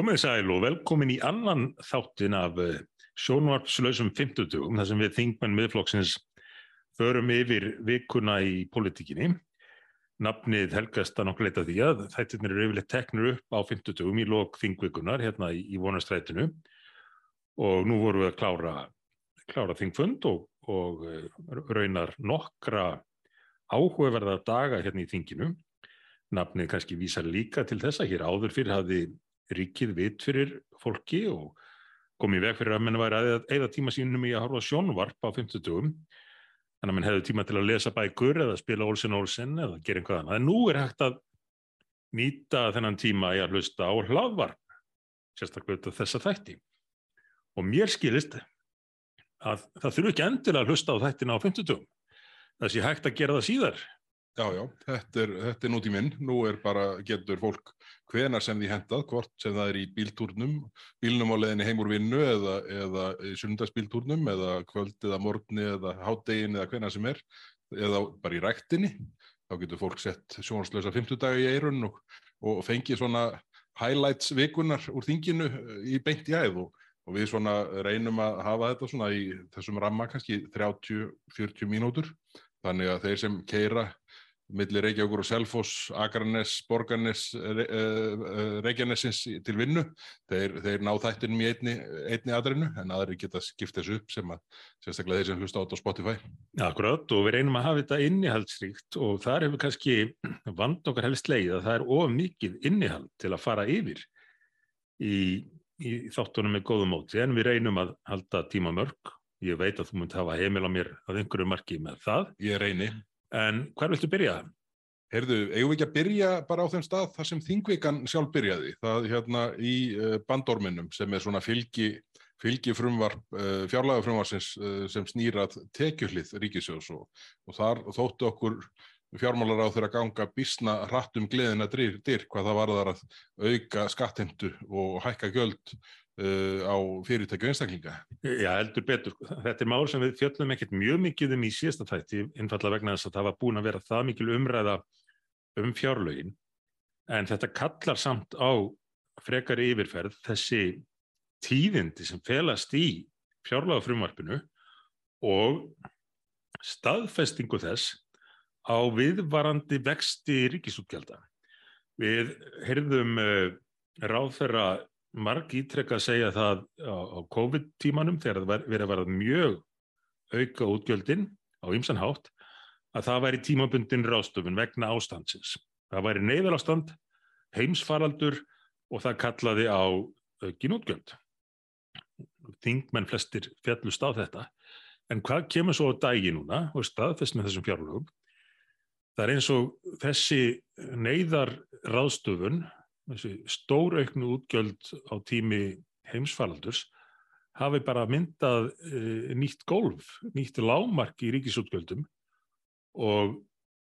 Komið sæl og velkomin í annan þáttin af eh, sjónvarpslausum 50 dugum þar sem við þingmenn miðflokksins förum yfir vikuna í politíkinni. Nafnið helgast að nokkuð leita því að þættirnir eru yfirleitt teknur upp á 50 dugum í lok þingvikunar hérna í, í vonastrætinu og nú vorum við að klára, klára þingfund og, og eh, raunar nokkra áhugaverða daga hérna í þinginu. Nafnið kannski vísar líka til þess að hér áður fyrir hafði ríkið vit fyrir fólki og komið veg fyrir að menn væri að eða tíma sínum í að horfa sjónvarp á 50 dugum þannig að menn hefði tíma til að lesa bækur eða spila Olsen Olsen eða gera einhvað annað. En nú er hægt að nýta þennan tíma í að hlusta á hlaðvarp sérstaklega þessa þætti. Og mér skilist að það þurfu ekki endilega að hlusta á þættina á 50 dugum það sé hægt að gera það síðar Já, já, þetta er, þetta er nútíminn, nú er bara, getur fólk hvenar sem því hendað, hvort sem það er í bíltúrnum, bílnum á leðinni heim úr vinnu eða, eða sundagsbíltúrnum eða kvöld eða morgni eða hátdegin eða hvenar sem er, eða bara í ræktinni, þá getur fólk sett sjónarslösa 50 daga í eirun og, og fengið svona highlights vikunar úr þinginu í beint í æð og, og við svona reynum að hafa þetta svona í þessum ramma kannski 30-40 mínútur, þannig að þeir sem keira millir Reykjavíkur og Selfoss, Akranes, Borgarnes, Reykjanesins til vinnu. Þeir, þeir ná þættinum í einni, einni aðrinu en aðri geta skipt þessu upp sem að sérstaklega þeir sem hlusta á þetta á Spotify. Akkurát og við reynum að hafa þetta innihaldsríkt og þar hefur kannski vand okkar helst leið að það er of mikið innihald til að fara yfir í, í þáttunum með góðum móti en við reynum að halda tíma mörg. Ég veit að þú munt hafa heimil á mér að einhverju marki með það. Ég reyni. En hver viltu byrja? Heyrðu, eigum við ekki að byrja bara á þeim stað þar sem Þingvikan sjálf byrjaði. Það hérna í bandorminum sem er svona fylgi, fylgi frumvarp, fjárlega frumvarsins sem snýrað tekjuhlið ríkisjós og, og þar þóttu okkur fjármálar á þeirra ganga bísna hratt um gleðina dyr, dyr hvað það var þar að auka skattheimtu og hækka göld Uh, á fyrirtækju einstaklinga. Já, heldur betur. Þetta er mál sem við fjöllum ekkert mjög mikið um í síðasta þætti, innfalla vegna þess að það var búin að vera það mikil umræða um fjárlögin, en þetta kallar samt á frekari yfirferð þessi tíðindi sem felast í fjárlögafrumvarpinu og staðfestingu þess á viðvarandi vexti ríkisútgjaldar. Við heyrðum uh, ráðferra marg ítrekka að segja það á, á COVID-tímanum þegar það verið að verða mjög auka útgjöldin á ymsan hátt að það væri tímabundin rástöfun vegna ástandsins. Það væri neyðarástand, heimsfaraldur og það kallaði á aukin útgjöld. Þingmenn flestir fjallust á þetta. En hvað kemur svo á dagi núna og staðfest með þessum fjárlögum? Það er eins og þessi neyðar ráðstöfun þessi stórauknu útgjöld á tími heimsfaraldurs hafi bara myndað e, nýtt gólf, nýtt lámark í ríkisútgjöldum og,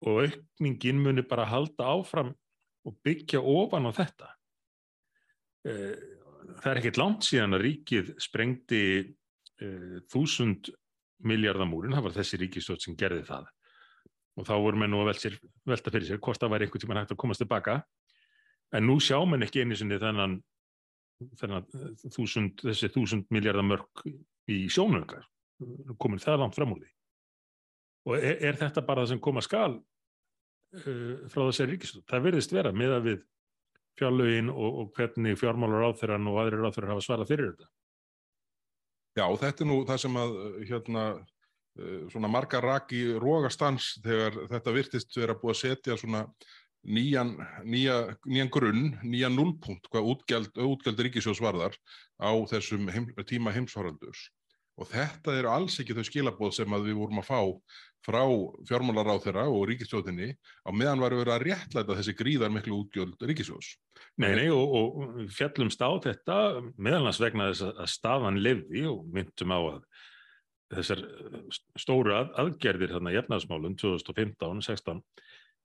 og aukningin muni bara halda áfram og byggja ofan á þetta. E, það er ekkert langt síðan að ríkið sprengdi e, þúsund miljardamúrin, það var þessi ríkistótt sem gerði það og þá voru menn nú að velta fyrir sér hvort það væri einhvern tíma hægt að komast tilbaka En nú sjá mann ekki einu sinni þennan, þennan þúsund, þessi þúsund miljardar mörg í sjónungar, komin það langt fram úr því. Og er, er þetta bara það sem koma skal uh, frá þessari ríkistöld? Það verðist vera með að við fjárlögin og, og hvernig fjármálar áþurran og aðrir áþurran hafa svarað fyrir þetta. Já, þetta er nú það sem að hérna svona marga raki rógastans þegar þetta virtist vera búið að setja svona nýjan, nýja, nýjan grunn, nýjan nullpunkt hvað útgjald, útgjald ríkisjós varðar á þessum heim, tíma heimsvaraldurs. Og þetta eru alls ekki þau skilabóð sem við vorum að fá frá fjármálaráð þeirra og ríkisjóðinni á meðan varu verið að réttlæta þessi gríðar miklu útgjöld ríkisjós. Nei, nei, og, og fjallumst á þetta meðalans vegna þess að staðan lefði og myndum á að þessar stóru að, aðgerðir þarna í efnaðsmálun 2015-16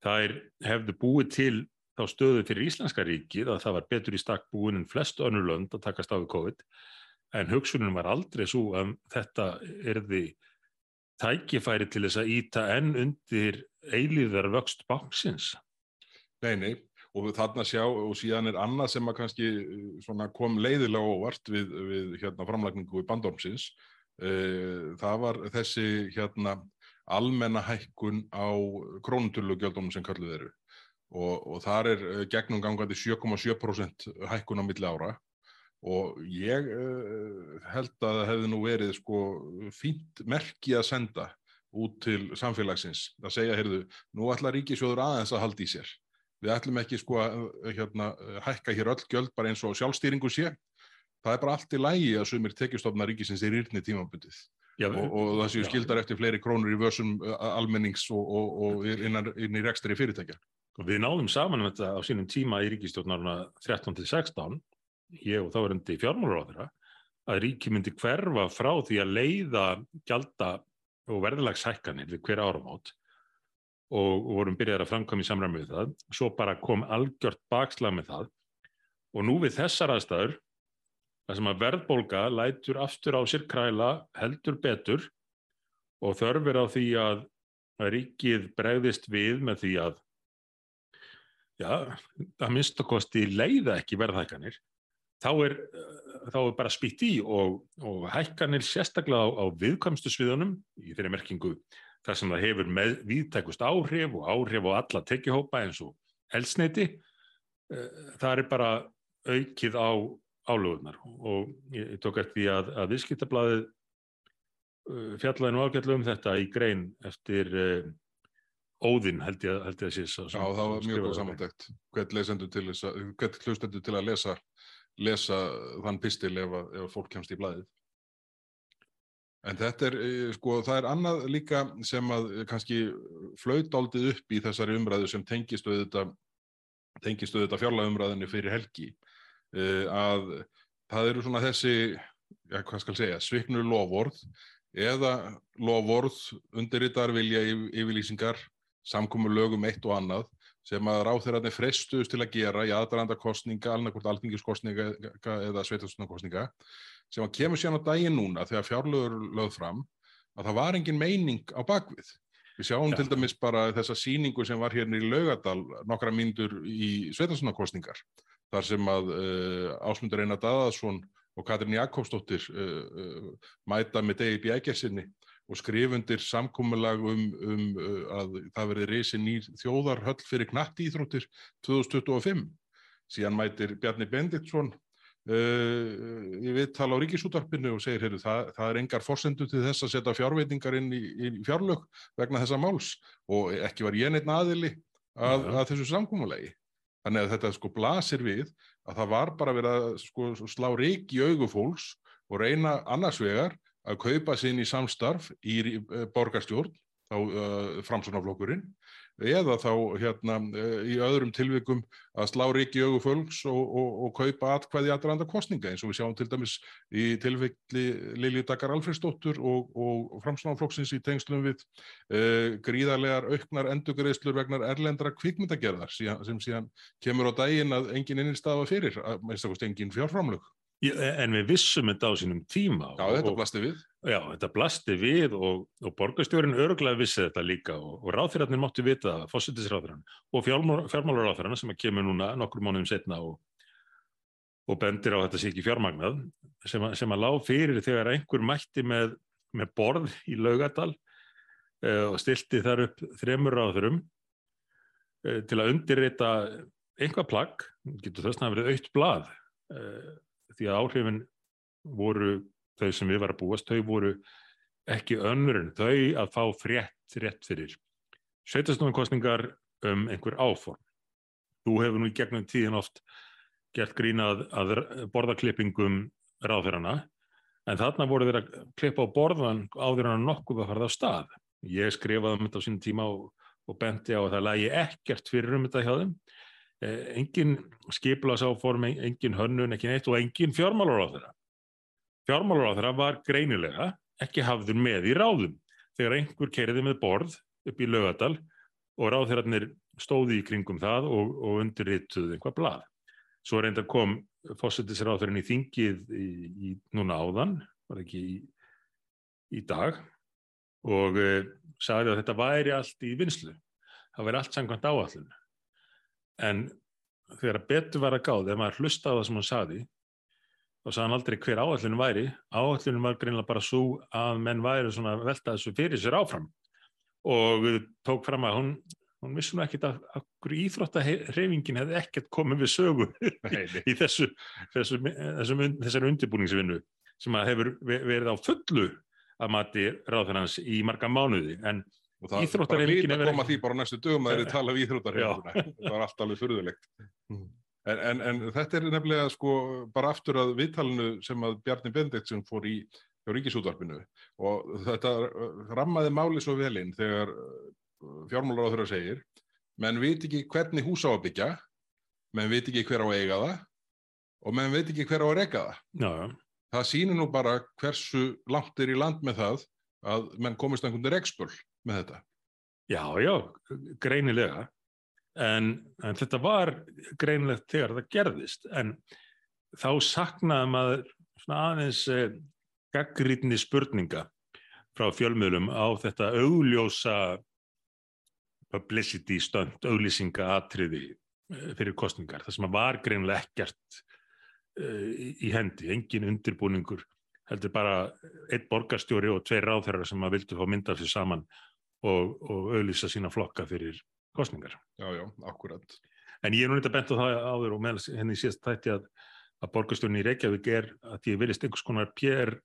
þær hefðu búið til þá stöðu fyrir Íslenska ríkið að það var betur í stakk búin en flest önnur lönd að takast á við COVID. En hugsunum var aldrei svo að þetta erði tækifæri til þess að íta enn undir eilíðar vöxt báksins. Nei, nei, og þarna sjá og síðan er annað sem að kannski svona, kom leiðilega óvart við, við hérna, framlækningu í bandormsins það var þessi hérna almenna hækkun á krónutölu sem kalluð eru og, og þar er gegnum gangandi 7,7% hækkun á milli ára og ég uh, held að það hefði nú verið sko fínt merki að senda út til samfélagsins að segja, heyrðu, nú ætla ríkisjóður aðeins að halda í sér. Við ætlum ekki sko að hérna, hækka hér öll gjöld bara eins og sjálfstýringu sé. Það er bara allt í lægi að sumir tekjustofna ríkisins er írni tímabundið Já, og, og það séu skildar eftir fleiri krónur í vörsum almennings og, og, og innan, inn í rekstri fyrirtækja. Við náðum saman um þetta á sínum tíma í ríkistjórnarna 13-16 ég og þá er hundi þeirra, að ríki myndi hverfa frá því að leiða gjalda og verðalagshækkanir við hver áramót og, og vorum byrjaðið að framkvæmja í samræmi við það, svo bara kom algjört bakslag með það og nú við þessar aðstæður, það sem að verðbólga lætur aftur á sér kræla heldur betur og þörfir á því að ríkið bregðist við með því að já, að minnstakosti leiða ekki verðhækkanir þá er, þá er bara spýtt í og, og hækkanir sérstaklega á, á viðkvæmstu sviðunum í þeirri merkingu þar sem það hefur með viðtækust áhrif og áhrif á alla tekihópa eins og elsneiti, eh, það er bara aukið á álögunar og ég, tók eftir því að, að viðskiptablaðið eh, fjallaði nú ágætlu um þetta í grein eftir uh, Óðinn held ég, að sé Já, það var mjög góð samantækt hvert hlustendur til að lesa lesa þann pistil ef, að, ef fólk kemst í blæðið. En þetta er, eh, sko, það er annað líka sem að kannski flaut áldið upp í þessari umræðu sem tengistu þetta, tengistu þetta fjárlagumræðinni fyrir helgi, uh, að það eru svona þessi, ja, hvað skal segja, sviknur lofórð eða lofórð undirritar vilja yfirlýsingar, samkomur lögum eitt og annað sem að ráþeirarnir freistuðust til að gera í aðdraðanda kostninga, alveg alþingiskostninga eða sveitastunarkostninga sem að kemur síðan á daginn núna þegar fjárlögur lögð fram að það var engin meining á bakvið. Við sjáum ja. til dæmis bara þessa síningu sem var hérna í Laugadal nokkra myndur í sveitastunarkostningar þar sem að uh, Ásmundur Einar Dadaðsson og Katrin Jakobsdóttir uh, uh, mæta með degi bjækjarsinni og skrifundir samkómulag um, um að það verði reysin í þjóðarhöll fyrir knatti íþróttir 2025. Síðan mætir Bjarni Benditsson uh, í viðtal á ríkisútarpinu og segir, heyrðu, það, það er engar forsendu til þess að setja fjárveitingar inn í, í fjárlög vegna þessa máls og ekki var ég neitt aðili að, að þessu samkómulagi. Þannig að þetta sko blasir við að það var bara verið að sko, slá reik í augufólks og reyna annars vegar að kaupa sinn í samstarf í eh, borgarstjórn, þá uh, framsunaflokkurinn, eða þá hérna uh, í öðrum tilvikum að slá ríki augu fölgs og, og, og kaupa atkvæði aðranda kostninga eins og við sjáum til dæmis í tilvikli Lili Dakar Alfredsdóttur og, og framsunaflokksins í tengslum við uh, gríðarlegar auknar endugreðslur vegnar erlendra kvikmyndagerðar sem síðan kemur á daginn að engin innistaf að fyrir, að að engin fjárframlög. En við vissum þetta á sínum tíma. Já, þetta blasti við. Já, þetta blasti við og, og borgarstjórin örglega vissi þetta líka og, og ráþýrarnir móttu vita það, fósittisráþýran og fjármálaráþýrana sem kemur núna nokkur mánuðum setna og bendir á þetta sér ekki fjármagnað sem, sem að lág fyrir þegar einhver mætti með, með borð í laugadal uh, og stilti þar upp þremur uh, eh, til að undirreita einhvað plagg, getur þess að verið aukt blað uh, því að áhrifin voru þau sem við varum að búast, þau voru ekki önnur en þau að fá frétt rétt fyrir sveitastóðankostningar um einhver áform. Þú hefur nú í gegnum tíðin oft gert grínað að borðaklippingum ráðverðana en þarna voru þeir að klippa á borðan áður en nokkuð að farða á stað. Ég skrifaði um þetta á sínum tíma og, og benti á að það lægi ekkert fyrir um þetta hjá þeim Eh, engin skiplasáform, engin hönnun, ekki neitt og engin fjármálur á þeirra. Fjármálur á þeirra var greinilega ekki hafður með í ráðum þegar einhver keiriði með borð upp í lögadal og ráðherrarnir stóði í kringum það og, og undirrituði einhvað blað. Svo reynda kom fósittisráðurinn í þingið í, í núna áðan, var ekki í, í dag og e, sagði að þetta væri allt í vinslu. Það væri allt sangkvæmt áallinu en þegar betur var að gáð, ef maður hlusta á það sem hann saði, þá sagði hann aldrei hver áallinu væri. Áallinu var greinlega bara svo að menn væri svona að velta þessu fyrir sér áfram. Og tók fram að hún, hún vissi nú ekkit að okkur íþróttahreyfingin hefði ekkert komið við sögu í þessu, þessu, þessu, þessari undirbúningsvinnu sem að hefur verið á fullu að mati ráðfennans í marga mánuði. En og það er bara að koma því bara næstu dögum að þeir tala við íþróttarhefinguna það var allt alveg fyrðulegt mm. En, en, en þetta er nefnilega sko bara aftur að viðtalinu sem að Bjarni Bendiktsson fór í Ríkisútvarpinu og þetta rammaði máli svo velinn þegar fjármálar á þeirra segir menn veit ekki hvernig hús á að byggja menn veit ekki hver á að eiga það og menn veit ekki hver á að reyka það Já. það sýnir nú bara hversu langt er í land með það að menn komist einhvern rekspöl með þetta. Já, já, greinilega. En, en þetta var greinilegt þegar það gerðist. En þá saknaði maður aðeins eh, gaggrítni spurninga frá fjölmiðlum á þetta augljósa publicity stönd, auglýsinga atriði eh, fyrir kostningar. Það sem var greinilega ekkert uh, í hendi, engin undirbúningur heldur bara einn borgarstjóri og tveir ráðherrar sem að vildu fá mynda fyrir saman og, og auðlýsa sína flokka fyrir kostningar. Já, já, akkurat. En ég er nú eitthvað bent á það áður og meðal henni síðast þætti að, að borgarstjórn í Reykjavík er að ég verist einhvers konar pér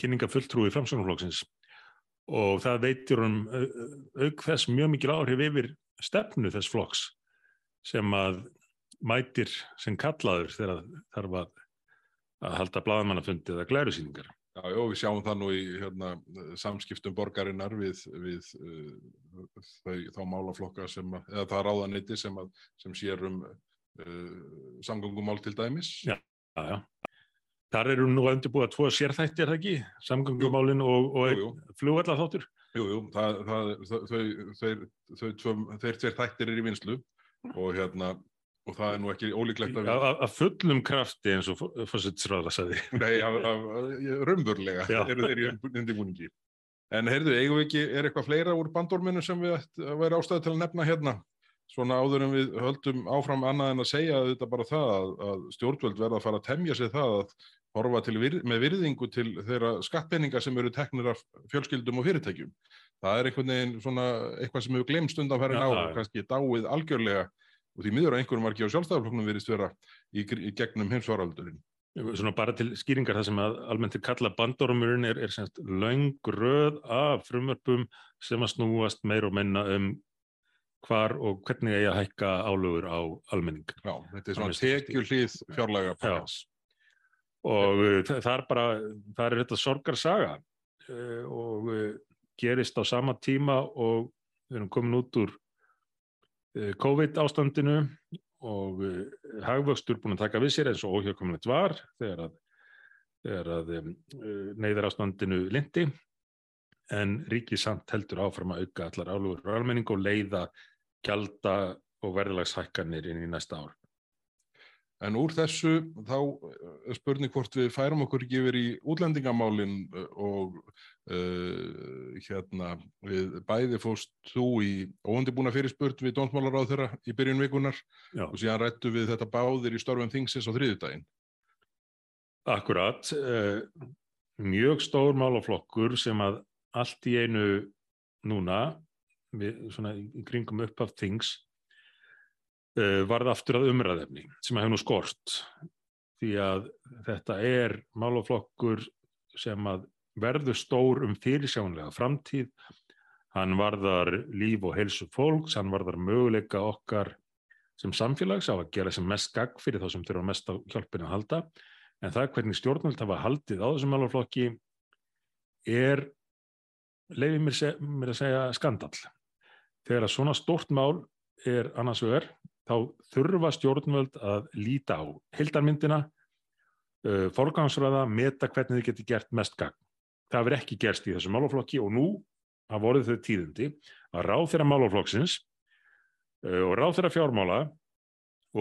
kynninga fulltrúi framsvonarflokksins og það veitir um auk þess mjög mikil áhrif yfir stefnu þess flokks sem að mætir sem kallaður þegar þarf að, að halda bladamannafundi eða glærusýningar. Já, já, við sjáum það nú í hérna, samskiptum borgarinnar við, við uh, þau, þá málaflokka sem, eða það ráðaniti sem, sem sér um uh, samgöngumál til dæmis. Já, já, já. Þar eru nú undirbúið að tvo sérþætti, er það ekki? Samgöngumálinn og, og flugvallatháttur? Jú, jú, það, það, þau, þeir, þau, þeir tveir þættir er í vinslu og hérna og það er nú ekki ólíklegt að við... Að fullum krafti eins og fórsetsráða sagði. Nei, raunvörlega eru þeir í undirbúningi. En heyrðu, eigum við ekki, er eitthvað fleira úr bandorminu sem við væri ástæði til að nefna hérna? Svona áður en við höldum áfram annað en að segja þetta bara það að, að stjórnvöld verða að fara að temja sig það að horfa vir, með virðingu til þeirra skattpenninga sem eru teknir af fjölskyldum og fyrirtækjum. Það er einhvern veginn svona eitthvað sem hefur glemst undan færin á, kannski dáið algjörlega og því miður að einhverjum var ekki á sjálfstæðarflokknum verist vera í, í gegnum heimsvaraldurinn. Svona bara til skýringar það sem að almennt til kalla bandormurinn er, er semst laungröð af frumvörpum sem að snúast meir og menna um hvar og hvernig eigi að hækka álögur á almenning. Já, þetta er svona tekjulíð fjárlega pakkans. Og uh, það er bara, það er þetta sorgarsaga uh, og uh, gerist á sama tíma og við erum komin út úr COVID ástandinu og eh, hagvöxtur búin að taka við sér eins og óhjákomilegt var þegar að, að um, neyðar ástandinu lindi en ríkið samt heldur áfram að auka allar álugur og almenning og leiða gjalda og verðilagshækkanir inn í næsta ár. En úr þessu þá er spurning hvort við færum okkur ekki yfir í útlendingamálinn og uh, hérna við bæði fóst þú í óundibúna fyrirspurt við dónsmálaráð þeirra í byrjun vikunar Já. og síðan rættu við þetta báðir í störfum þingsins á þriðudaginn. Akkurat, uh, mjög stór málaflokkur sem að allt í einu núna, við, svona í kringum upp af þings, uh, varð aftur að umræðefni sem að hefur nú skort. Því að þetta er málaflokkur sem að verður stór um fyrirsjánlega framtíð. Hann varðar líf og helsu fólks, hann varðar möguleika okkar sem samfélags á að gera sem mest gagg fyrir þá sem þurfa mest á hjálpinu að halda. En það hvernig stjórnvöld hafa haldið á þessum málaflokki er leiðið mér, mér að segja skandal þegar að svona stort mál er annars vegar þá þurfa stjórnvöld að líta á hildarmyndina, uh, forgangsræða, meta hvernig þið getur gert mest gang. Það verður ekki gerst í þessu málaflokki og nú hafa voruð þau tíðundi að ráð þeirra málaflokksins uh, og ráð þeirra fjármála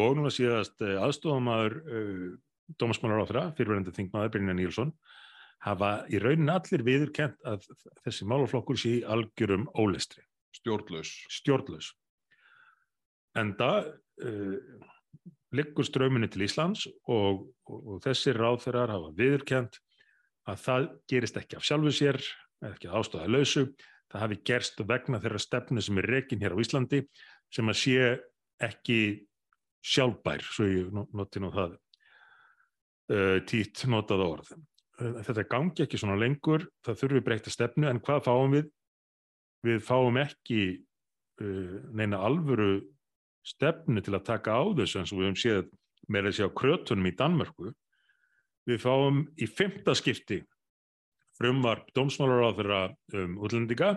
og núna síðast uh, aðstofamæður uh, dómasmálar á þeirra, fyrirverðandi þingmaður Brynja Nílsson, hafa í raunin allir viðurkent að þessi málaflokkur sé algjörum ólistri. Stjórnlaus. Stjórnlaus. Enda uh, liggur ströminu til Íslands og, og, og þessir ráðferðar hafa viðurkjent að það gerist ekki af sjálfu sér, ekki að ástöða lausu, það hafi gerst vegna þeirra stefnu sem er rekin hér á Íslandi sem að sé ekki sjálfbær, svo ég noti nú það uh, tít notað orð. Þetta gangi ekki svona lengur, það þurfi breyta stefnu, en hvað fáum við? Við fáum ekki uh, neina alvöru stefnu til að taka á þessu eins og við höfum séð með þessi á krötunum í Danmörku. Við fáum í femta skipti frumvarp dómsmálar á þeirra um útlendinga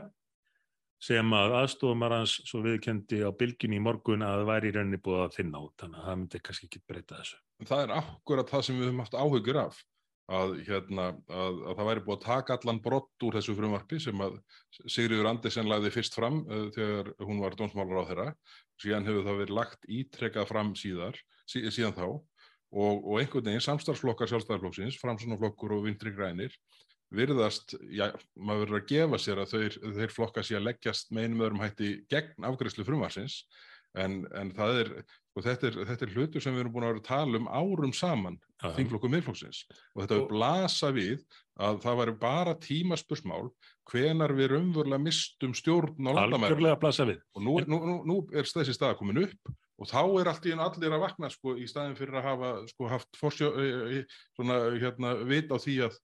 sem að aðstofumar hans svo viðkendi á bylginni í morgun að það væri í rauninni búið að finna út, þannig að það myndi kannski ekki breyta þessu. Það er akkurat það sem við höfum haft áhugur af, að, hérna, að, að það væri búið að taka allan brott úr þessu frumvarpi sem að Sigriður Andersen lagði fyrst fram uh, þegar hún var dómsmálar á þeirra, síðan hefur það verið lagt ítrekkað fram síðar, sí, síðan þá. Og, og einhvern veginn samstarfsflokkar sjálfstæðarflokksins, framsunarflokkur og vintri grænir virðast, já, maður verður að gefa sér að þeir, þeir flokka sér að leggjast með einum öðrum hætti gegn afgræslu frumarsins en, en það er, og þetta er, þetta er hlutur sem við erum búin að vera að tala um árum saman, þingflokkum miðflokksins. Og þetta er blasa við að það væri bara tímaspursmál hvenar við raunverulega mistum stjórn á landamærum. Og nú, nú, nú, nú er þessi stað komin upp og þá er allt í enn allir að vakna sko, í staðin fyrir að hafa sko, haft forsjó, svona, hérna, vit á því að,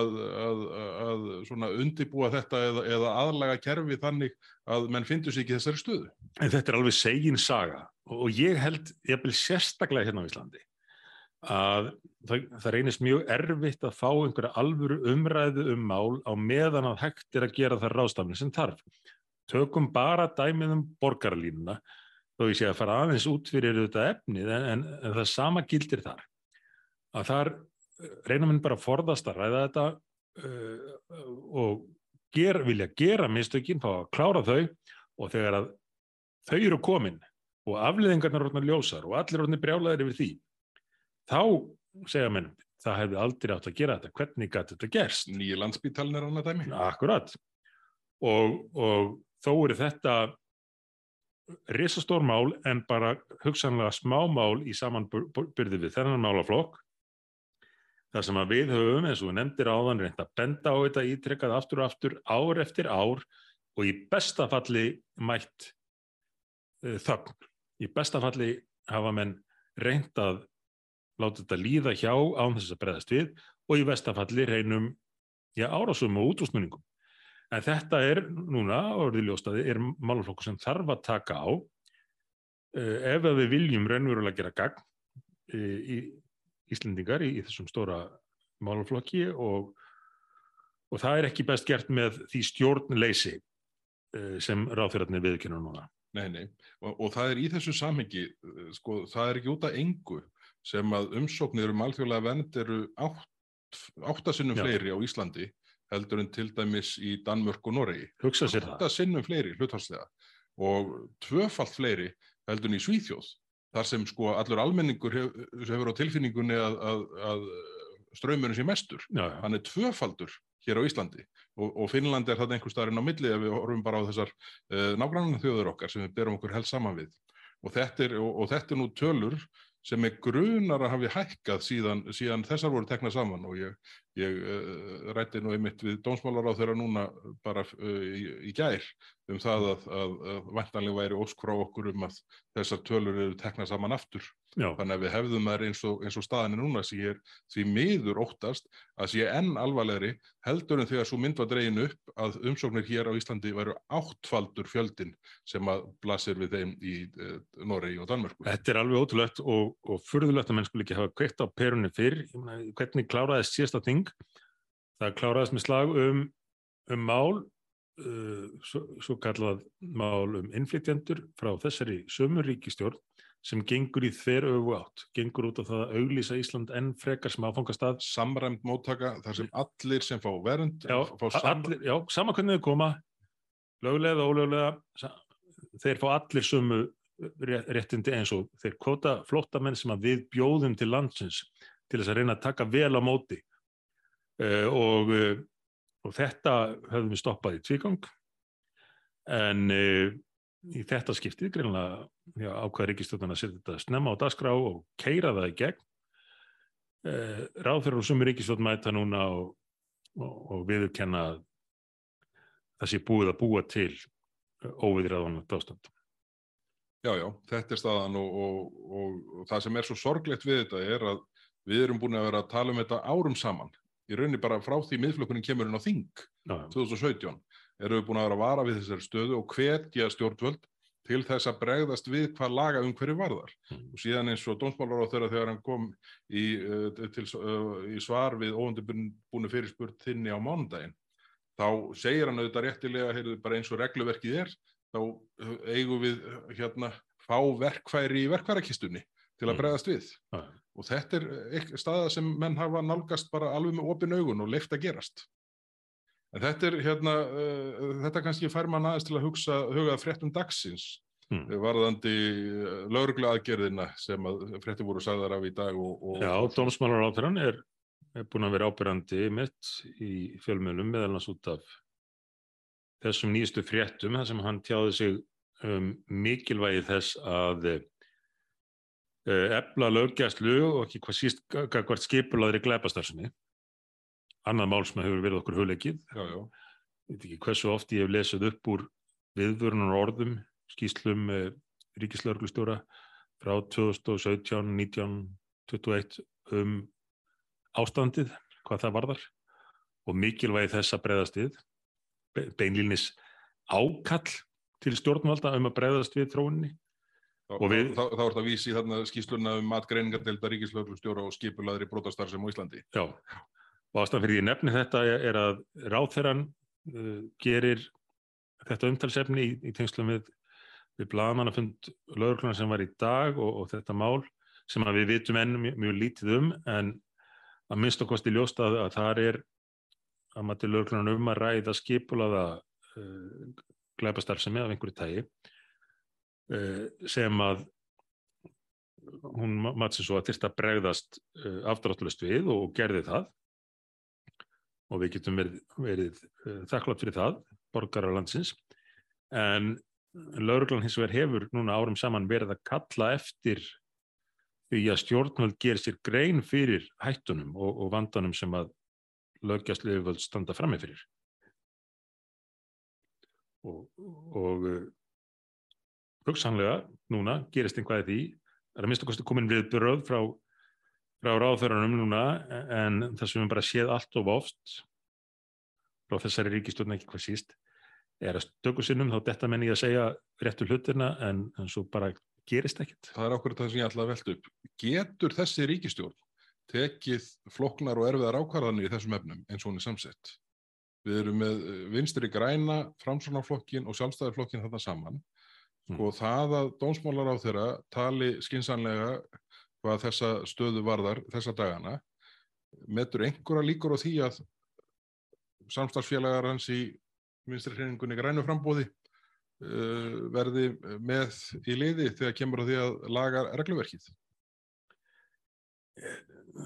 að, að, að undibúa þetta eða, eða aðlaga kerfi þannig að menn finnur sér ekki þessari stöðu. En þetta er alveg segin saga og ég held, ég vil sérstaklega hérna á Íslandi að það, það reynist mjög erfitt að fá einhverja alvöru umræðu um mál á meðan að hægt er að gera það ráðstafni sem þarf. Tökum bara dæmið um borgarlínuna þó ég sé að fara aðeins út fyrir þetta efnið en, en, en það sama gildir þar að þar eh, reynum við bara að forðast að ræða þetta uh, og ger, vilja gera mistökinn, fá að klára þau og þegar að þau eru komin og afliðingarnar orðin ljósar og allir orðin brjálaðir yfir því þá segja mér það hefði aldrei átt að gera þetta, hvernig gæti þetta gerst? Nýja landsbítalinn er annað dæmi. Akkurat og, og þó eru þetta risastór mál en bara hugsanlega smá mál í samanbyrði við þennan málaflokk þar sem að við höfum, eins og við nefndir áðan, reynda að benda á þetta ítrekkað aftur og aftur, ár eftir ár og í bestafalli mætt uh, þögn. Í bestafalli hafa menn reynd að láta þetta líða hjá án þess að breyðast við og í bestafalli reynum já, árásum og útrúsnuningum. En þetta er núna, orðið ljóstaði, er málflokkur sem þarf að taka á uh, ef við viljum raunverulega gera gagn uh, í Íslendingar í, í þessum stóra málflokki og, og það er ekki best gert með því stjórnleysi uh, sem ráðfjörðarnir viðkynna núna. Nei, nei, og, og það er í þessu samhengi, sko, það er ekki út af engu sem að umsóknir um alþjóðlega vend eru átt, áttasinnum fleiri á Íslandi heldur en til dæmis í Danmörk og Noregi. Hugsa sér það. Þetta sinnum fleiri hluthalslega og tvöfalt fleiri heldur en í Svíþjóð þar sem sko allur almenningur hef, hefur á tilfinningunni að, að, að ströymurinn sé mestur. Já, já. Hann er tvöfaldur hér á Íslandi. Og, og Finnland er það einhver starfinn á milli ef við horfum bara á þessar uh, nágrannan þjóður okkar sem við berum okkur helst saman við. Og þetta er, og, og þetta er nú tölur sem er grunar að hafi hækkað síðan, síðan þessar voru teknað saman. Og ég, ég uh, rætti nú einmitt við dómsmálar á þeirra núna bara uh, í, í gær um það að, að, að vantanlega væri óskrá okkur um að þessar tölur eru teknað saman aftur Já. Þannig að við hefðum þær eins og, eins og staðinni núna sem ég er því miður óttast að sé enn alvarlegri heldur en þegar svo mynd var dregin upp að umsóknir hér á Íslandi væru áttfaldur fjöldin sem að blasir við þeim í e, Noregi og Danmörku. Þetta er alveg ótrúlegt og, og fyrðulegt að menn skul ekki hafa kveikt á perunni fyrr. Hvernig kláraðist síðasta ting? Það kláraðist með slag um, um mál, uh, svo, svo kallað mál um innflytjendur frá þessari sömuríkistjórn sem gengur í þver öfu átt, gengur út á það að auglýsa Ísland enn frekar sem áfangastað. Samræmt móttaka þar sem allir sem fá vernd, já, allir, já, sama hvernig þau koma, löglega og ólöglega, þeir fá allir sumu réttindi eins og þeir kvota flottamenn sem að við bjóðum til landsins til þess að reyna að taka vel á móti uh, og, uh, og þetta höfum við stoppað í tvígang en uh, í þetta skiptið greinlega já, ákvað ríkistjóðan að setja þetta snemma á dagskrá og keira það í gegn. Eh, Ráðherrar og sumur ríkistjóðan mæta núna og, og, og viðurkenna að það sé búið að búa til óviðræðanlegt ástand. Já, já, þetta er staðan og, og, og, og það sem er svo sorglegt við þetta er að við erum búin að vera að tala um þetta árum saman. Í rauninni bara frá því miðflokkurinn kemur inn á Þing Já, já. 2017 erum við búin að vera að vara við þessari stöðu og hvetja stjórnvöld til þess að bregðast við hvað laga um hverju varðar. Mm. Og síðan eins og dómsmálar á þeirra þegar hann kom í, uh, til, uh, í svar við óundibúinu fyrirspurt þinni á mánudaginn, þá segir hann auðvitað réttilega, heyrðu, bara eins og regluverkið er, þá uh, eigum við hérna fá verkfæri í verkfærakistunni til að Mm. bregðast við. Já, Og þetta er staða sem menn hafa nálgast bara alveg með opin augun og leift að gerast. En þetta er hérna, uh, þetta kannski fær mann aðeins til að hugsa, hugað fréttum dagsins Mm. varðandi lauruglu aðgerðina sem að fréttum voru sagðar af í dag og, og Já, dómsmálar áþrann er, er búin að vera ábyrjandi mitt í fjölmjölum meðal hans út af þessum nýjastu fréttum þar sem hann tjáði sig um mikilvægi þess að uh, efla löggæslu og ekki hvað síst skipulaðri glæpastarsinni annað mál sem hefur verið okkur ekki hversu oft ég hef lesið upp úr viðvörunar orðum, skýslum uh, ríkislauglustjóra frá 2017, 19, 21 um ástandið, hvað það varðar og mikilvægi þess að breyðast við, be- beinlínis ákall til stjórnvalda um að breyðast við þróunni. þá, Og við- þá, þá, er þetta vísi þarna skýsluna um matgreiningardelda ríkislauglustjóra og skipulaðri brotastar sem á Íslandi. Já, og ástæðan fyrir ég nefni þetta er, að ráþeran uh, gerir þetta umtalsefni í, í tengslum við, við blaðmannafund lögurkluna sem var í dag og, og þetta mál sem við vitum enn mjög, mjög lítið um. En að minnst og kosti ljóst að, að þar er að mati lögurkluna um að ræða skipulaða uh, glæpastarfsemi af einhverju tægi uh, sem að hún matsi svo að þyrst að bregðast uh, afdráttlust við og, gerði það og við getum verið, verið uh, þakklátt fyrir það, borgarar landsins. En lauruglan hins vegar hefur núna árum saman verið að kalla eftir því að stjórnvöld gerir sér grein fyrir hættunum og, og vandanum sem að lögjastlu yfirvöld standa frammi fyrir. Og, og uh, hugsanlega núna gerist einhvað því er að mista kosti komin við bröð frá, frá ráðþörunum núna en það sem við bara séð allt of oft frá þessari ríkistjórn ekki hvað síst er að stöku sinnum þá detta menn í að segja réttu hlutina en, en svo bara gerist ekkert. Það er okkur það sem ég ætla að velta upp. Getur þessi ríkistjórn tekið floknar og erfiðar ákvarðanir í þessum efnum eins og hún er samsett? Við erum með eh, vinstri græna, framsvonarflokkin og sjálfstæðarflokkin þarna saman. Sko það að dómsmálar á þeirra tali skinsanlega hvað þessa stöðu varðar þessa dagana, metur einhverja líkur á því að samstagsfélagar hans í vinstri hreiningunni grænu frambóði uh, verði með í liði þegar kemur á því að laga regluverkið.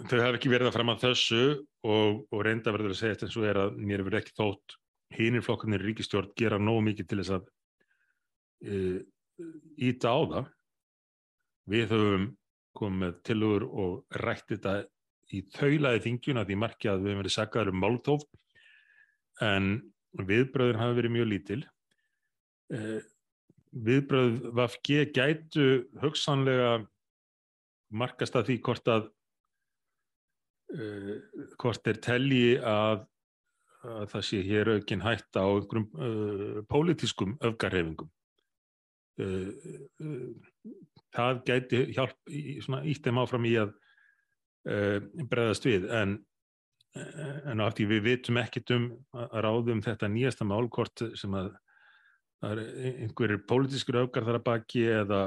Þau hafa ekki verið að fram að þessu og, og reynda verður að segja þetta eins og að mér verður ekki þótt hinir flokkarnir ríkistjórn gera nógu mikið til þess að uh, íta á það. Við höfum komið með tilugur og rætt þetta í þaulaði þingjuna því marki að við höfum verið saggaður um máltóf en viðbröðin hafa verið mjög lítil. Uh, viðbröð VFG gætu hugsanlega markast að því hvort að uh, hvort er telji að, að það sé hér aukin hætta á einhverjum uh, pólitískum öfgarhefingum. Uh, uh, það gæti hjálp, í, svona, ítt þeim áfram í að uh, breðast við. En en á því við vitum ekkit um að ráðum þetta nýjasta málkort sem að það er einhverjir pólitískur öfgar þar að baki eða,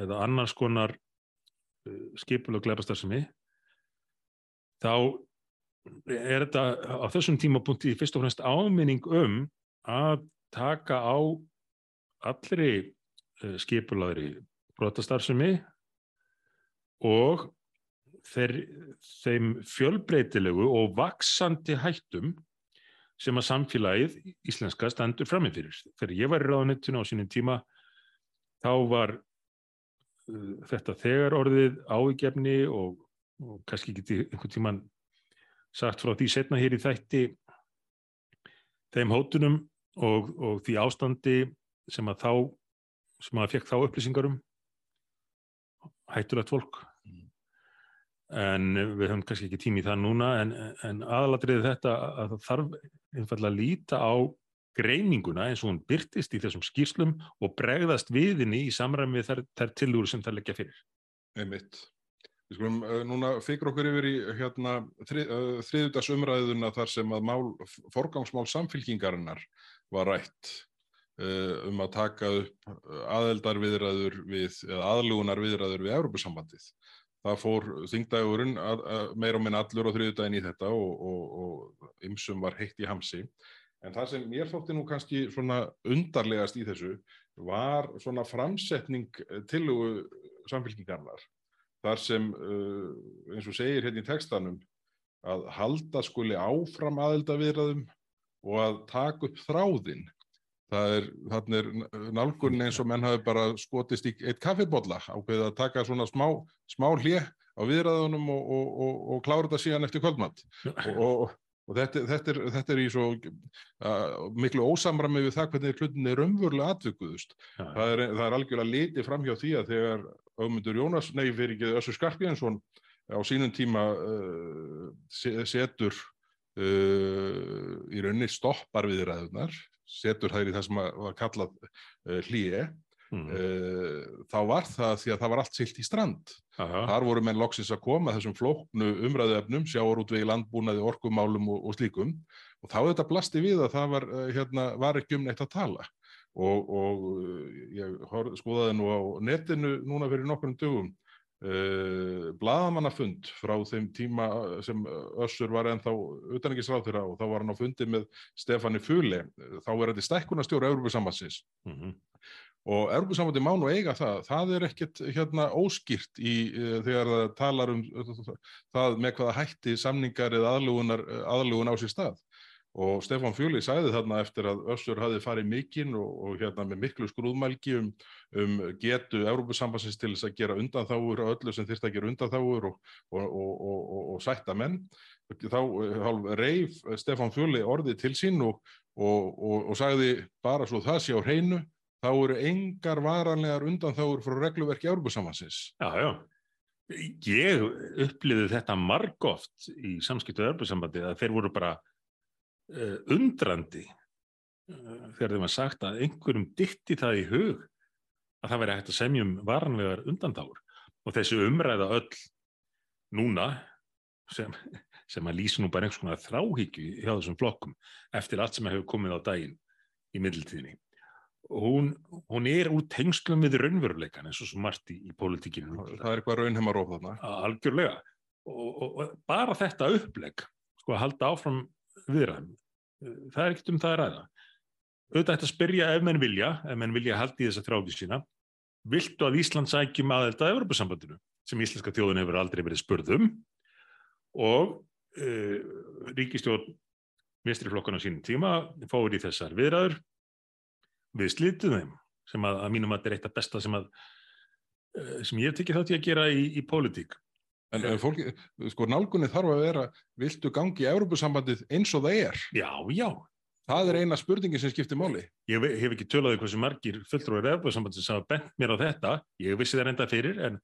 eða annars konar uh, skipulög gleipastar þá er þetta á þessum tímapunkti fyrst og fremst áminning um að taka á allri skipulagri brotastarfsemi og þeir, þeim fjölbreytilegu og vaksandi hættum sem að samfélagið íslenska standur framifyrir. Þegar ég var í ráðunittinu á sínum tíma þá var uh, þetta þegar orðið ávíkjefni og, og kannski geti einhvern tíman sagt frá því setna hér í þætti þeim hótunum og, og því ástandi sem að þá sem að fekk þá upplýsingarum hættulegt fólk en við höfum kannski ekki tími í það núna en, en aðalatriði þetta að það þarf einfallega að líta á greininguna eins og hún byrtist í þessum skýrslum og bregðast viðinni í samræmi við þær, þær tilúri sem það leggja fyrir. Einmitt. Við skulum uh, núna fyrir okkur yfir í hérna, þrið, uh, þriðutas umræðuna þar sem að mál, forgangsmál samfylkingarinnar var rætt um að taka upp aðeldarviðræður við, eða aðlugunar viðræður við Európusambandið það fór þingdagurinn meir og minn allur á þriðudaginn í þetta og, ymsum var heitt í hamsi. En það sem mér þótti nú kannski svona undarlegast í þessu var svona framsetning eh, tilugu samfélkingarnar. Þar sem, eins og segir hérna í textanum, að halda skuli áfram aðeldavirðaðum og að taka upp þráðinn Það er, þarna er nálgun eins og menn hafi bara skotist í eitt kaffibodla ákveðið að taka svona smá, smá hlið á viðræðunum og, og, og, og klára þetta síðan eftir kvöldmatt. Og þetta, þetta, er, þetta er í svo uh, miklu ósamrami við það hvernig hlutin er umvörlega atvökuðust. Það er, það er algjörlega litið fram hjá því að þegar augmundur Jónas, nei fyrir ekki Össur Skarpjænsson á sínum tíma uh, setur uh, í rauninni stoppar viðræðunar setur þær í það sem var kallað uh, hlýje mm. uh, þá var það því að það var allt silt í strand Aha. þar voru menn loksins að koma þessum flóknu umræðuefnum sjáarútvegi landbúnaði, orkumálum og, og slíkum og þá þetta blasti við að það var, uh, hérna, var ekki um neitt að tala og, og ég skoðaði nú á netinu núna fyrir nokkurnum dögum Uh, blaðamannafund frá þeim tíma sem Össur var ennþá utanengisráð þeirra og þá var hann á fundi með Stefani Fule, þá er þetta stækkunastjóru Európa-sambansins mm -hmm. og Európa-sambandi má nú eiga það. Það er ekkert hérna óskýrt í uh, þegar það talar um uh, það með hvaða hætti samningar eða aðlugun á sér stað og Stefan Fjöli sæði þarna eftir að Össur hafi farið mikinn og, og hérna með miklu skrúðmælgi um, um getu Európusambansins til þess að gera undanþáur og öllu sem þýrst að gera undanþáur og, og, og sætta menn. Þá eh, reif Stefan Fjöli orðið til sín og sagði bara svo það sé á hreinu þá eru engar varanlegar undanþáur frá regluverki Európusambansins Já, já. Ég uppliði þetta margóft í samskiptu Európusambandi að þeir voru bara undrandi uh, þegar þeim var sagt að einhverjum ditti það í hug að það væri hægt að semjum varanlegar undantáur og þessi umræða öll núna sem, sem að lýsa nú bara einhvers konar þráhyggju hjá þessum flokkum eftir allt sem hefur komið á daginn í middiltíðinni hún, hún er úr tengslum við raunveruleikan eins og svo margt í, í pólitíkinu Það er eitthvað raunheimaróf þarna. Algjörlega. Og, og, og bara þetta uppleg sko að halda áfram viðræðum. Það er ekkert um það að ræða. Auðvitað ætti að spyrja ef menn vilja, ef menn vilja haldi þessa þráði sína, viltu að Ísland sækjum aðelda að Evropasambandinu, sem íslenska þjóðun hefur aldrei verið spurðum og uh, ríkistjórn mistriflokkana sínum tíma fóður í þessar viðræður við slítum þeim, sem að, að mínum að þetta er eitt af besta sem, að, uh, sem ég tekið þátt í að gera í, í pólitík En fólki, sko, nálgunni þarf að vera, viltu gangi í Európusambandið eins og það er? Já, já. Það er eina spurningi sem skiptir máli. Ég hef ekki tölaði hversu margir fulltrúið Európusambandið sem hafa bent mér á þetta. Ég vissi það reynda fyrir, en,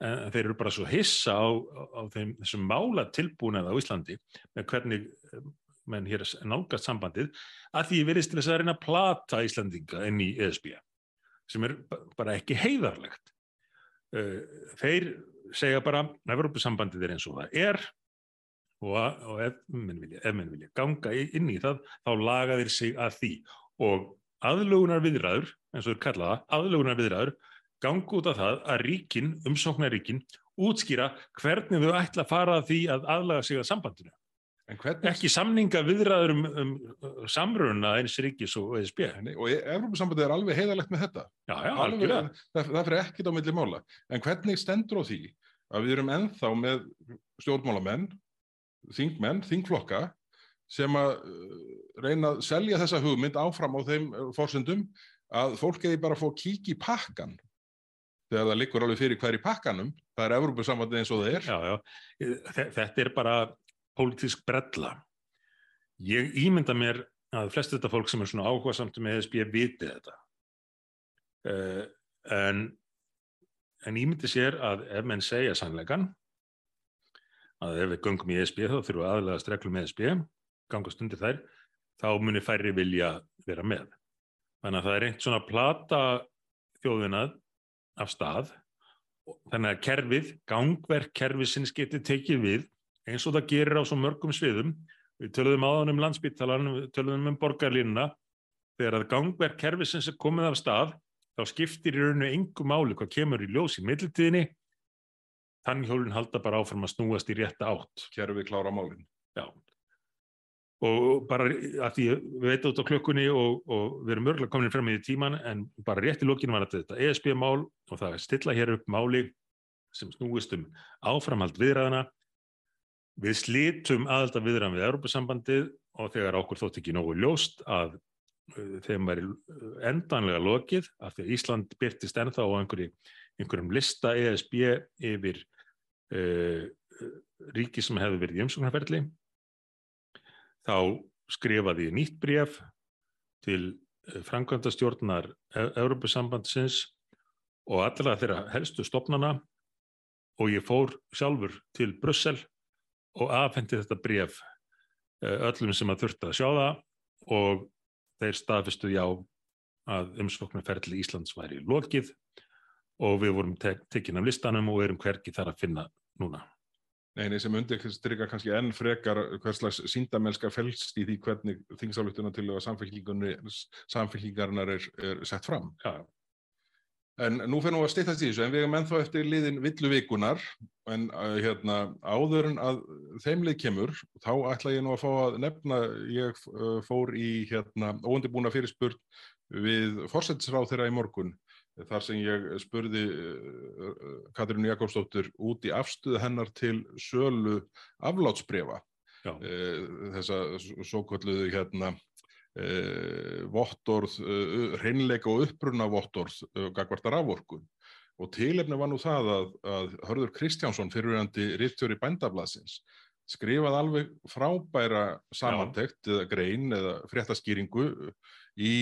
en þeir eru bara svo hissa á, á þeim, þessum mála tilbúinað á Íslandi með hvernig eh, menn hér nálgast sambandið að því ég verðist til þess að reyna að plata Íslandinga enn í ESB sem er bara ekki heiðarlegt. Eh, þeir segja bara Evropasambandið er eins og það er og, og ef menn vilja, vilja ganga inn í það þá laga þeir sig að því. Og aðlugunar viðræður eins og þeir kallaða, aðlugunar viðræður ganga út af það að ríkin, umsóknaríkin útskýra hvernig þau ætla að fara að því að aðlaga sig að sambandinu. Hvernig... ekki samninga viðræður um, um, um samruna eins ríkis og ESB og Európa-sambandið er alveg heiðalegt með þetta. Já, já, alveg, það, það fyrir ekkit á milli mála. En hvernig stendur á því að við erum enþá með stjórnmálamenn þingmenn, þingflokka sem að uh, reyna að selja þessa hugmynd áfram á þeim uh, fórsendum að fólk eði bara fá kík í pakkan þegar það liggur alveg fyrir hver í pakkanum, það er Evrópusambandi eins og það er. Já, já, þetta er bara pólitísk brella. Ég ímynda mér að flest þetta fólk sem er svona áhuga samt með ESB viti þetta. Uh, en, en ímyndi sér að ef menn segja sannleikan, að ef við göngum í ESB þá þurfum við aðlega streklum ESB, gangast undir þær, þá munir færri vilja vera með. Þannig að það er einhvern svona plata þjóðinað af stað, þannig að kerfið, gangverk kerfisins getur tekið við eins og það gerir á svo mörgum sviðum. Við töluðum áðan um landsbyttalan, við töluðum um borgarlínuna. Þegar að gangverk kerfisins er komið af stað, þá skiptir í rauninu engu máli hvað kemur í ljós í mittiltíðinni. Þannig hjólinn halda bara áfram að snúast í rétta átt. Kerfið klára málinn. Já, og bara að því við veitum út á klökkunni og, og við erum örgulega komin fram í tíman en bara rétt í lókinu var þetta ESB-mál og það stilla hér upp máli sem snúist um áframhald viðræðana við slítum aðalda viðræðan við Europasambandið og þegar okkur þótt ekki nógu ljóst að þeim væri endanlega lokið af því að Ísland byrtist ennþá á einhverjum, einhverjum lista ESB yfir uh, ríki sem hefði verið í umsóknarferðli þá skrifaði nýtt bref til eh, framkvæmdastjórnar Európusambandsins og allra þeirra helstu stopnana og ég fór sjálfur til Brussel og afhendi þetta bref eh, öllum sem að þurfti að sjá það og þeir staðfistu já að umsvoknarferðli Íslands væri lokið og við vorum tek tekinn af listanum og erum hverki þar að finna núna. Neini sem undirstryka kannski enn frekar hvers slags síndamennska fælst í því hvernig þingsáluttuna til að samfélkingarnar er, er sett fram. Já. En nú fyrir nú að steytast í þessu, en við erum ennþá eftir liðin villuvikunar, en uh, hérna áður en að þeimlið kemur, þá ætla ég nú að fá að nefna, ég uh, fór í hérna óundibúna fyrirspurt við fórsættisráð þeirra í morgun þar sem ég spurði eh, eh, Katrínu Jakobsdóttur út í afstuð hennar til sölu aflátsbrefa eh, þessa svo kalluðu hérna vottorð, hreinleika og uppbrunna vottorð gagvartar afvorkun og tilefni var nú það að, að Hörður Kristjánsson fyrirvægandi rittjóri bændablasins skrifað alveg frábæra samantekt eða grein eða fréttaskýringu í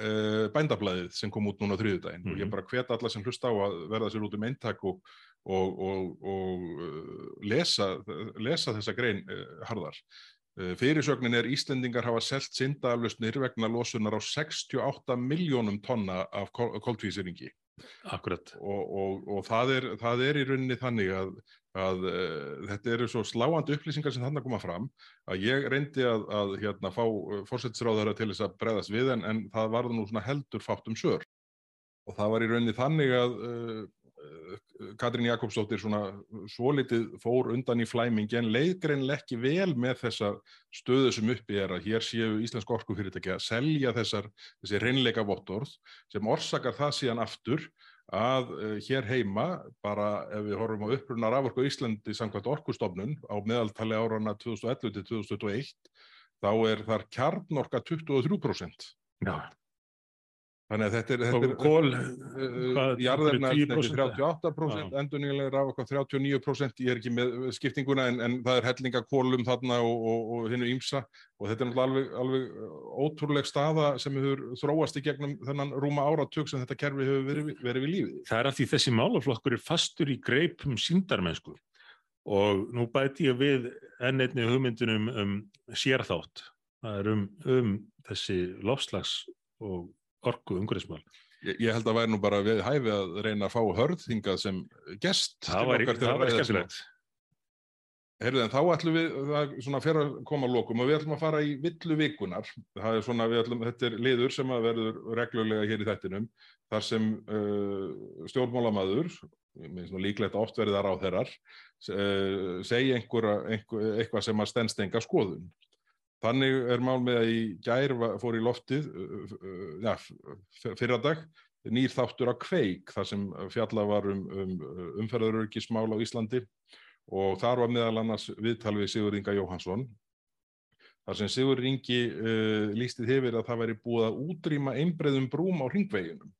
uh, bændablaðið sem kom út núna á þriðudaginn mm -hmm. og ég mhm. bara hvet alla sem hlusta á að verða sér út um eintak og, og, og, og lesa, lesa þessa grein uh, harðar. Fyrirsögnin er Íslendingar hafa selt syndaflusnir vegna losunar á 68 miljónum tonna af koltvíseringi. Akkurat. Og það er, það er í rauninni þannig að að uh, þetta eru svo sláandi upplýsingar sem þannig að koma fram að ég reyndi að, að hérna, fá uh, fórsættisráðara til þess að bregðast við en, en það varði nú heldur fátt um sör og það var í rauninni þannig að uh, Katrín Jakobsdóttir svona svolítið fór undan í flæmingi en leiðgreinlega ekki vel með þessa stöðu sem uppi er að hér séu Íslensk orkufyrirtæki að selja þessar, þessi reynleika vottorð sem orsakar það síðan aftur að uh, hér heima, bara ef við horfum á upprunnar afvorku Íslandi samkvæmt orkustofnun á meðaltali árana 2011 til 2021, þá er þar kjarnorka 23%. Já. Þannig að þetta er... Þetta er kól... Jarðarnæðin er 38%, endurningilega rafokk á 39%, ég er ekki með skiptinguna en, en það er hellingakólum þarna og, og, og hinnu ímsa og þetta er náttúrulega alveg, alveg ótrúleg staða sem hefur þróast í gegnum þennan rúma áratug sem þetta kerfi hefur verið, verið við lífið. Það er að því þessi málaflokkur er fastur í greipum síndarmennsku og nú bæti ég við enn einni hugmyndunum um sérþátt. Það er um, um þessi lofslags og orku umhverfismál. Ég, ég held að væri nú bara við hæfi að reyna að fá hörðingað sem gest. Það væri skemmtilegt. Herðu en þá ætlum við, það er svona fyrir að koma að lokum og við ætlum að fara í villu vikunar. Það er svona, ætlum, þetta er liður sem að verður reglulega hér í þettinum. Þar sem uh, stjórnmálamadur, líklegt oft verðar á þeirrar, uh, segja einhver, einhver, eitthvað sem að stennst enga skoðun. Þannig er mál með að í gær fór í loftið ja, fyrradag nýr þáttur á kveik þar sem fjalla var um, um umferðarörgismál á Íslandi. Og þar var meðal annars viðtal við Sigur Inga Jóhansson þar sem Sigur Ingi uh, lístið hefur að það væri búið að útrýma einbreðum brúm á ringveginum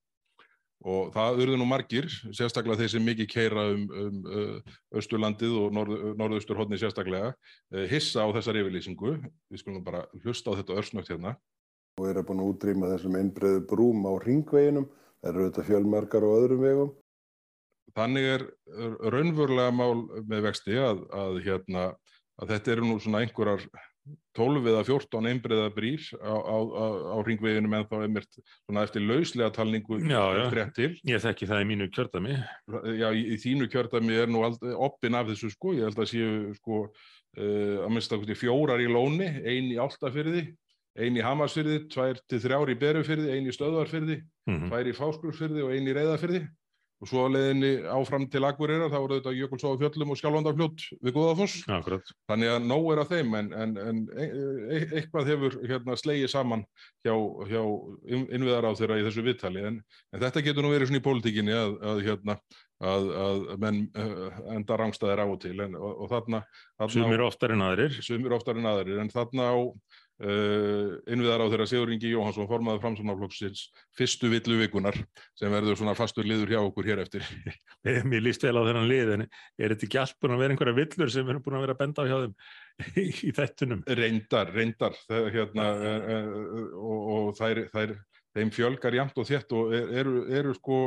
og það urðu nú margir, sérstaklega þeir sem mikið keira um, um uh, Östurlandið og norð, Norðausturhóttni sérstaklega, uh, hissa á þessar yfirlýsingu. Við skulum bara hlusta á þetta örsnögt hérna. Og er búin að útrýma þessum einbreiðu brúm á ringveginum, það eru þetta fjölmarkar á öðrum vegum. Þannig er raunverulega mál með vexti að, að, hérna, að þetta eru nú svona einhverjar 12 eða 14 einbreiða brýr á, á, á, á ringveginum en þá er mér eftir lauslega talningu rétt til. Ég þekki það í mínu kjördami. Já, í, í þínu kjördami er nú oppin af þessu sko, ég held að séu sko uh, að minnst að fjórar í lóni, ein í áltafyrði, ein í hamarsfyrði, tvær til þrjár í berufyrði, ein í stöðvarfyrði, mm -hmm. tvær í fáskursfyrði og ein í reyðafyrði og svo að leiðinni áfram til Akureyrar þá voru þetta Jökulsóðu fjöllum og Skjálfandarfljót við Guðafoss þannig að nóg er að þeim en, en, en e, e, eitthvað hefur hérna, slegið saman hjá, hjá innviðar á þeirra í þessu viðtali. En, en þetta getur nú verið svona í pólitíkinni að, að, hérna, að, að menn uh, enda rángstæðir á og til. Og, og þarna, þarna Sumir oftar en aðrir. Sumir oftar en aðrir. En þarna á Uh, innviðar á þeirra Sigur Ingi Jóhansson formaði framsvonarflokksins fyrstu villu vikunar sem verður svona fastur liður hjá okkur hér eftir Mér líst vel á þennan lið en er þetta ekki allt búin að vera einhverja villur sem erum búin að vera að benda á hjá þeim í þettunum? Reyndar, reyndar það, hérna, uh, og, og þær, þær, þeim fjölgar jæmt og þétt og eru, eru sko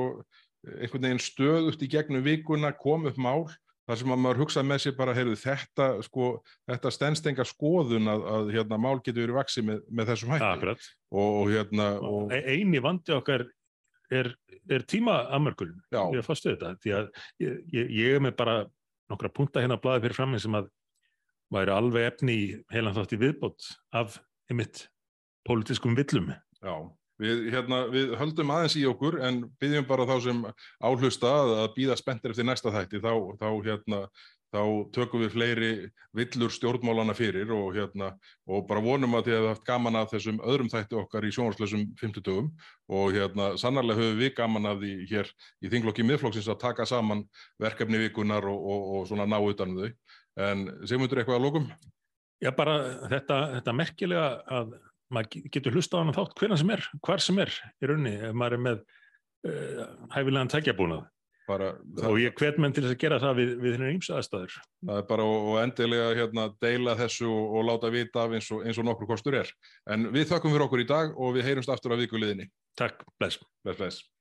einhvern veginn stöðust í gegnum vikuna kom upp mál þar sem að maður hugsa með sér bara, heyrðu, þetta, sko, þetta stennstenga skoðun að, að hérna, mál getur verið vaksið með, með þessum hætti. Og, og, hérna, og... E, eini vandi okkar er, er tímaamörkulun. Ég er fastuð þetta. Því að ég, ég, ég er með bara nokkra punta hérna að blaða fyrir fram sem að væri alveg efni í heilan þátt í viðbót af einmitt pólitískum villum. Já. Við, hérna, við höldum aðeins í okkur en byggjum bara þá sem áhlusta að býða spenntir eftir næsta þætti þá, þá, hérna, þá tökum við fleiri villur stjórnmálana fyrir og, hérna, og bara vonum að þið hefðu haft gaman að þessum öðrum þætti okkar í sjónarslösum 50 dögum og hérna, sannarlega höfum við gaman að því hér í þinglokki miðflokksins að taka saman verkefni vikunar og, og, og ná utan þau. En við eitthvað að lókum? Já, bara þetta, þetta merkilega að maður getur hlusta á hann þátt hverja sem er, hvar sem er í raunni ef maður er með uh, hæfilegan tækjabúnað bara, og ég hvet menn til þess að gera það við, við hennar ímsa aðstæður. Það er bara og endilega hérna, deila þessu og, og láta vita af eins og, eins og nokkur kostur er. En við þakkum fyrir okkur í dag og við heyrumst aftur á vikuleginni. Takk, bless. Bless, bless.